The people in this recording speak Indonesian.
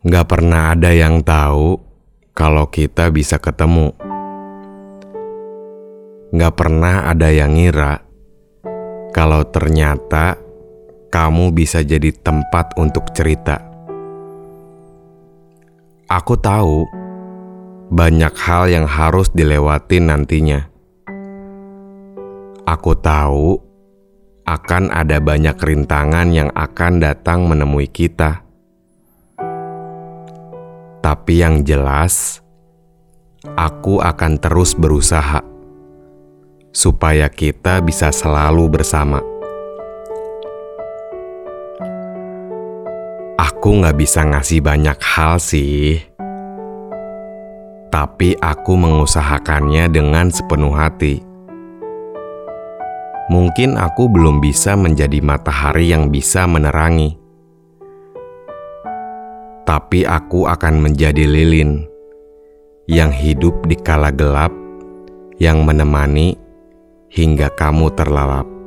Gak pernah ada yang tahu kalau kita bisa ketemu. Gak pernah ada yang ngira kalau ternyata kamu bisa jadi tempat untuk cerita. Aku tahu banyak hal yang harus dilewati nantinya. Aku tahu akan ada banyak rintangan yang akan datang menemui kita. Tapi yang jelas, aku akan terus berusaha supaya kita bisa selalu bersama. Aku nggak bisa ngasih banyak hal sih, tapi aku mengusahakannya dengan sepenuh hati. Mungkin aku belum bisa menjadi matahari yang bisa menerangi, tapi aku akan menjadi lilin yang hidup di kala gelap, yang menemani hingga kamu terlalap.